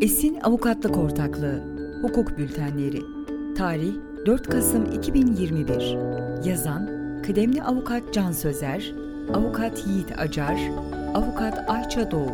Esin Avukatlık Ortaklığı Hukuk Bültenleri Tarih 4 Kasım 2021 Yazan Kıdemli Avukat Can Sözer Avukat Yiğit Acar Avukat Ayça Doğu.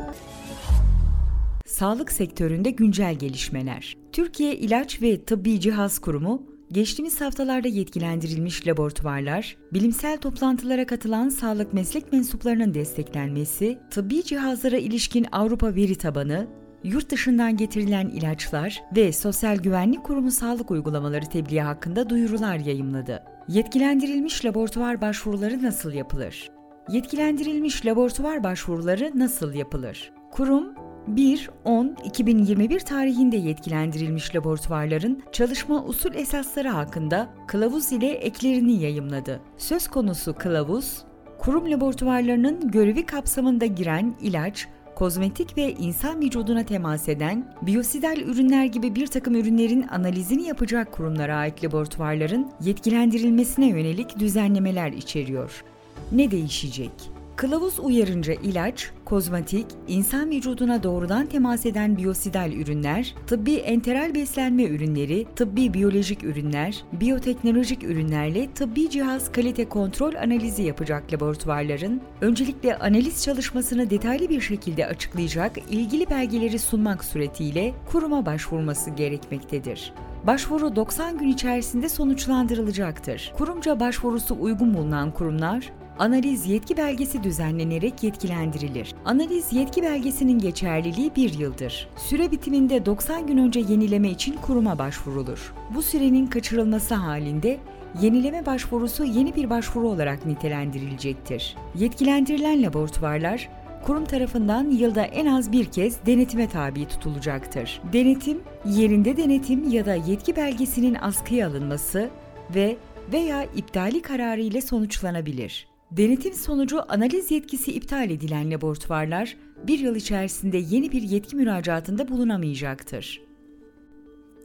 Sağlık sektöründe güncel gelişmeler. Türkiye İlaç ve Tıbbi Cihaz Kurumu Geçtiğimiz haftalarda yetkilendirilmiş laboratuvarlar, bilimsel toplantılara katılan sağlık meslek mensuplarının desteklenmesi, tıbbi cihazlara ilişkin Avrupa veri tabanı, yurt dışından getirilen ilaçlar ve Sosyal Güvenlik Kurumu sağlık uygulamaları tebliği hakkında duyurular yayımladı. Yetkilendirilmiş laboratuvar başvuruları nasıl yapılır? Yetkilendirilmiş laboratuvar başvuruları nasıl yapılır? Kurum 1-10-2021 tarihinde yetkilendirilmiş laboratuvarların çalışma usul esasları hakkında kılavuz ile eklerini yayımladı. Söz konusu kılavuz, kurum laboratuvarlarının görevi kapsamında giren ilaç, kozmetik ve insan vücuduna temas eden biyosidal ürünler gibi bir takım ürünlerin analizini yapacak kurumlara ait laboratuvarların yetkilendirilmesine yönelik düzenlemeler içeriyor. Ne değişecek? Kılavuz uyarınca ilaç, kozmetik, insan vücuduna doğrudan temas eden biyosidal ürünler, tıbbi enteral beslenme ürünleri, tıbbi biyolojik ürünler, biyoteknolojik ürünlerle tıbbi cihaz kalite kontrol analizi yapacak laboratuvarların öncelikle analiz çalışmasını detaylı bir şekilde açıklayacak ilgili belgeleri sunmak suretiyle kuruma başvurması gerekmektedir. Başvuru 90 gün içerisinde sonuçlandırılacaktır. Kurumca başvurusu uygun bulunan kurumlar, Analiz yetki belgesi düzenlenerek yetkilendirilir. Analiz yetki belgesinin geçerliliği bir yıldır. Süre bitiminde 90 gün önce yenileme için kuruma başvurulur. Bu sürenin kaçırılması halinde yenileme başvurusu yeni bir başvuru olarak nitelendirilecektir. Yetkilendirilen laboratuvarlar kurum tarafından yılda en az bir kez denetime tabi tutulacaktır. Denetim, yerinde denetim ya da yetki belgesinin askıya alınması ve veya iptali kararı ile sonuçlanabilir. Denetim sonucu analiz yetkisi iptal edilen laboratuvarlar bir yıl içerisinde yeni bir yetki müracaatında bulunamayacaktır.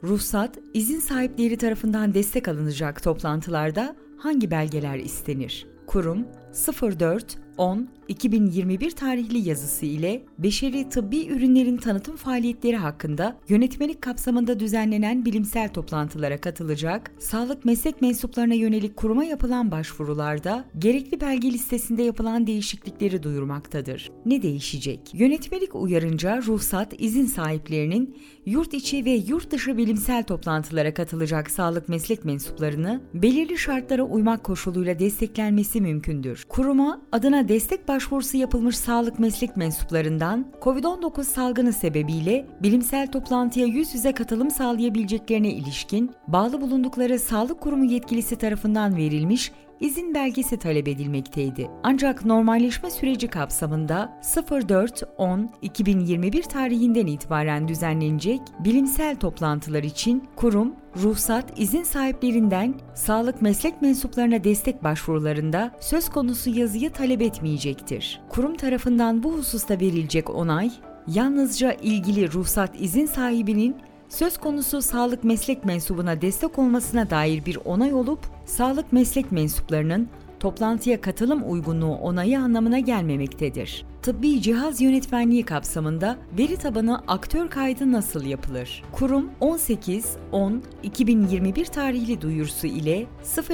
Ruhsat, izin sahipleri tarafından destek alınacak toplantılarda hangi belgeler istenir? Kurum 04 10 2021 tarihli yazısı ile beşeri tıbbi ürünlerin tanıtım faaliyetleri hakkında yönetmelik kapsamında düzenlenen bilimsel toplantılara katılacak, sağlık meslek mensuplarına yönelik kuruma yapılan başvurularda gerekli belge listesinde yapılan değişiklikleri duyurmaktadır. Ne değişecek? Yönetmelik uyarınca ruhsat izin sahiplerinin yurt içi ve yurt dışı bilimsel toplantılara katılacak sağlık meslek mensuplarını belirli şartlara uymak koşuluyla desteklenmesi mümkündür. Kuruma adına destek başvurusu yapılmış sağlık meslek mensuplarından COVID-19 salgını sebebiyle bilimsel toplantıya yüz yüze katılım sağlayabileceklerine ilişkin bağlı bulundukları sağlık kurumu yetkilisi tarafından verilmiş izin belgesi talep edilmekteydi. Ancak normalleşme süreci kapsamında 04-10-2021 tarihinden itibaren düzenlenecek bilimsel toplantılar için kurum, ruhsat, izin sahiplerinden sağlık meslek mensuplarına destek başvurularında söz konusu yazıyı talep etmeyecektir. Kurum tarafından bu hususta verilecek onay, yalnızca ilgili ruhsat izin sahibinin söz konusu sağlık meslek mensubuna destek olmasına dair bir onay olup, sağlık meslek mensuplarının toplantıya katılım uygunluğu onayı anlamına gelmemektedir. Tıbbi cihaz yönetmenliği kapsamında veri tabanı aktör kaydı nasıl yapılır? Kurum 18-10-2021 tarihli duyurusu ile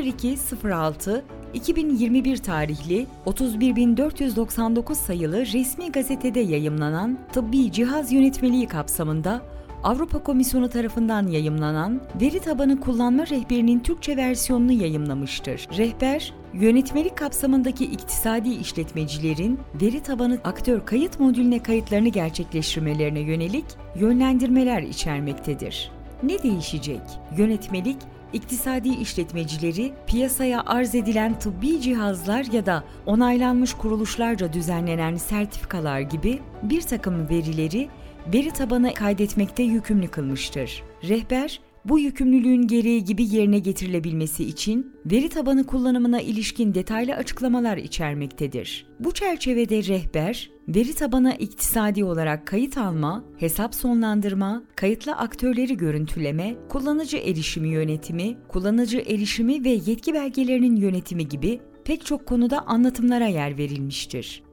0206 2021 tarihli 31499 sayılı resmi gazetede yayımlanan tıbbi cihaz yönetmeliği kapsamında Avrupa Komisyonu tarafından yayımlanan veri tabanı kullanma rehberinin Türkçe versiyonunu yayımlamıştır. Rehber, yönetmelik kapsamındaki iktisadi işletmecilerin veri tabanı aktör kayıt modülüne kayıtlarını gerçekleştirmelerine yönelik yönlendirmeler içermektedir. Ne değişecek? Yönetmelik, iktisadi işletmecileri piyasaya arz edilen tıbbi cihazlar ya da onaylanmış kuruluşlarca düzenlenen sertifikalar gibi bir takım verileri veri tabanı kaydetmekte yükümlü kılmıştır. Rehber, bu yükümlülüğün gereği gibi yerine getirilebilmesi için veri tabanı kullanımına ilişkin detaylı açıklamalar içermektedir. Bu çerçevede rehber, veri tabanı iktisadi olarak kayıt alma, hesap sonlandırma, kayıtlı aktörleri görüntüleme, kullanıcı erişimi yönetimi, kullanıcı erişimi ve yetki belgelerinin yönetimi gibi pek çok konuda anlatımlara yer verilmiştir.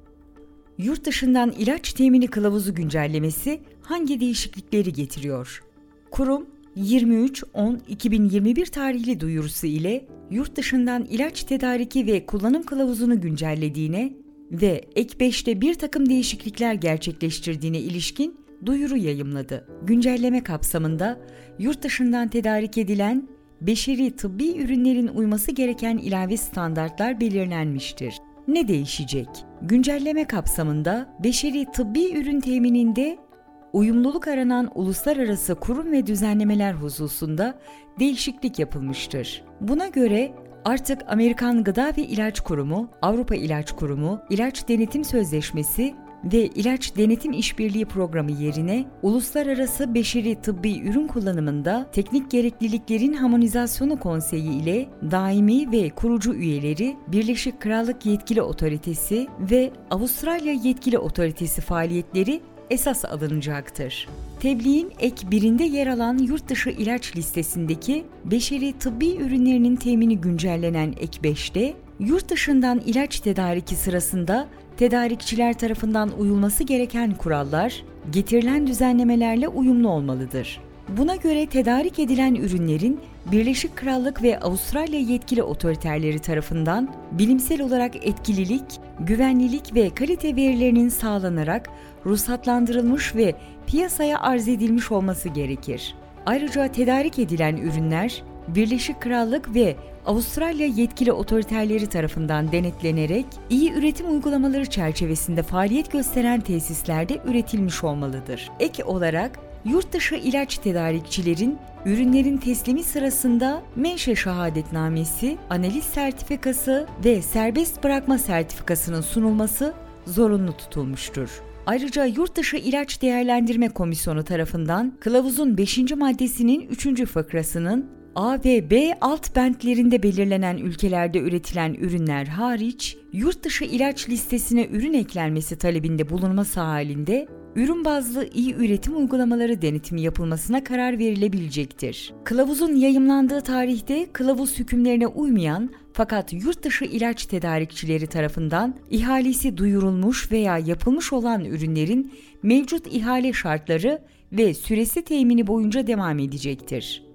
Yurt dışından ilaç temini kılavuzu güncellemesi hangi değişiklikleri getiriyor? Kurum 23-10-2021 tarihli duyurusu ile yurt dışından ilaç tedariki ve kullanım kılavuzunu güncellediğine ve ek 5'te bir takım değişiklikler gerçekleştirdiğine ilişkin duyuru yayımladı. Güncelleme kapsamında yurt dışından tedarik edilen beşeri tıbbi ürünlerin uyması gereken ilave standartlar belirlenmiştir. Ne değişecek? Güncelleme kapsamında beşeri tıbbi ürün temininde uyumluluk aranan uluslararası kurum ve düzenlemeler hususunda değişiklik yapılmıştır. Buna göre artık Amerikan Gıda ve İlaç Kurumu, Avrupa İlaç Kurumu, İlaç Denetim Sözleşmesi ve İlaç Denetim İşbirliği Programı yerine uluslararası beşeri tıbbi ürün kullanımında teknik gerekliliklerin harmonizasyonu konseyi ile daimi ve kurucu üyeleri Birleşik Krallık Yetkili Otoritesi ve Avustralya Yetkili Otoritesi faaliyetleri esas alınacaktır. Tebliğin ek birinde yer alan yurt dışı ilaç listesindeki beşeri tıbbi ürünlerinin temini güncellenen ek 5'te, yurt dışından ilaç tedariki sırasında tedarikçiler tarafından uyulması gereken kurallar, getirilen düzenlemelerle uyumlu olmalıdır. Buna göre tedarik edilen ürünlerin Birleşik Krallık ve Avustralya yetkili otoriterleri tarafından bilimsel olarak etkililik, güvenlilik ve kalite verilerinin sağlanarak ruhsatlandırılmış ve piyasaya arz edilmiş olması gerekir. Ayrıca tedarik edilen ürünler Birleşik Krallık ve Avustralya yetkili otoriterleri tarafından denetlenerek iyi üretim uygulamaları çerçevesinde faaliyet gösteren tesislerde üretilmiş olmalıdır. Ek olarak yurt dışı ilaç tedarikçilerin ürünlerin teslimi sırasında menşe şehadetnamesi, analiz sertifikası ve serbest bırakma sertifikasının sunulması zorunlu tutulmuştur. Ayrıca Yurtdışı İlaç Değerlendirme Komisyonu tarafından kılavuzun 5. maddesinin 3. fıkrasının A ve B alt bentlerinde belirlenen ülkelerde üretilen ürünler hariç, yurt dışı ilaç listesine ürün eklenmesi talebinde bulunması halinde ürün bazlı iyi üretim uygulamaları denetimi yapılmasına karar verilebilecektir. Kılavuzun yayımlandığı tarihte kılavuz hükümlerine uymayan fakat yurt dışı ilaç tedarikçileri tarafından ihalesi duyurulmuş veya yapılmış olan ürünlerin mevcut ihale şartları ve süresi temini boyunca devam edecektir.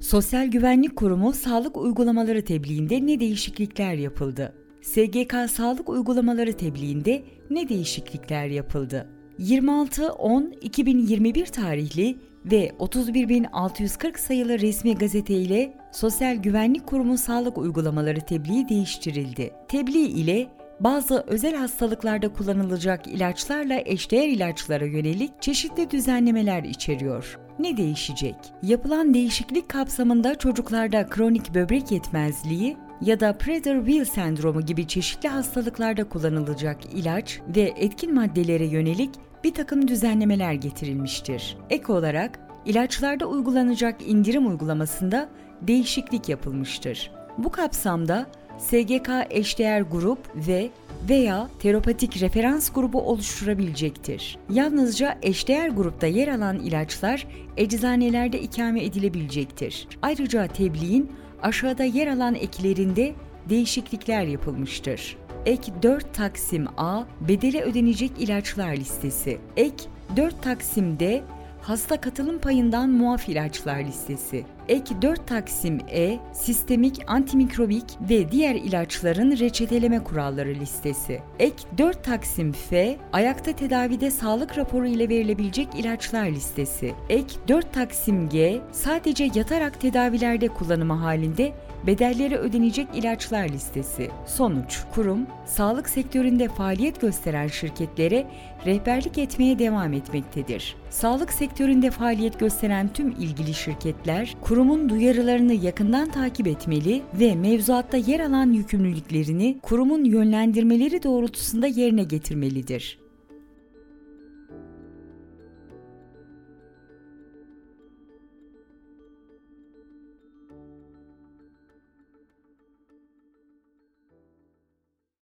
Sosyal Güvenlik Kurumu sağlık uygulamaları tebliğinde ne değişiklikler yapıldı? SGK sağlık uygulamaları tebliğinde ne değişiklikler yapıldı? 26-10-2021 tarihli ve 31.640 sayılı resmi gazete ile Sosyal Güvenlik Kurumu sağlık uygulamaları tebliği değiştirildi. Tebliğ ile bazı özel hastalıklarda kullanılacak ilaçlarla eşdeğer ilaçlara yönelik çeşitli düzenlemeler içeriyor. Ne değişecek? Yapılan değişiklik kapsamında çocuklarda kronik böbrek yetmezliği ya da Prader-Willi sendromu gibi çeşitli hastalıklarda kullanılacak ilaç ve etkin maddelere yönelik bir takım düzenlemeler getirilmiştir. Ek olarak ilaçlarda uygulanacak indirim uygulamasında değişiklik yapılmıştır. Bu kapsamda SGK eşdeğer grup ve veya terapatik referans grubu oluşturabilecektir. Yalnızca eşdeğer grupta yer alan ilaçlar eczanelerde ikame edilebilecektir. Ayrıca tebliğin aşağıda yer alan eklerinde değişiklikler yapılmıştır. Ek 4 Taksim A bedeli ödenecek ilaçlar listesi. Ek 4 Taksim D hasta katılım payından muaf ilaçlar listesi. Ek 4 Taksim E, sistemik, antimikrobik ve diğer ilaçların reçeteleme kuralları listesi. Ek 4 Taksim F, ayakta tedavide sağlık raporu ile verilebilecek ilaçlar listesi. Ek 4 Taksim G, sadece yatarak tedavilerde kullanımı halinde bedelleri ödenecek ilaçlar listesi. Sonuç, kurum, sağlık sektöründe faaliyet gösteren şirketlere rehberlik etmeye devam etmektedir. Sağlık sektöründe faaliyet gösteren tüm ilgili şirketler, kurumun duyarılarını yakından takip etmeli ve mevzuatta yer alan yükümlülüklerini kurumun yönlendirmeleri doğrultusunda yerine getirmelidir.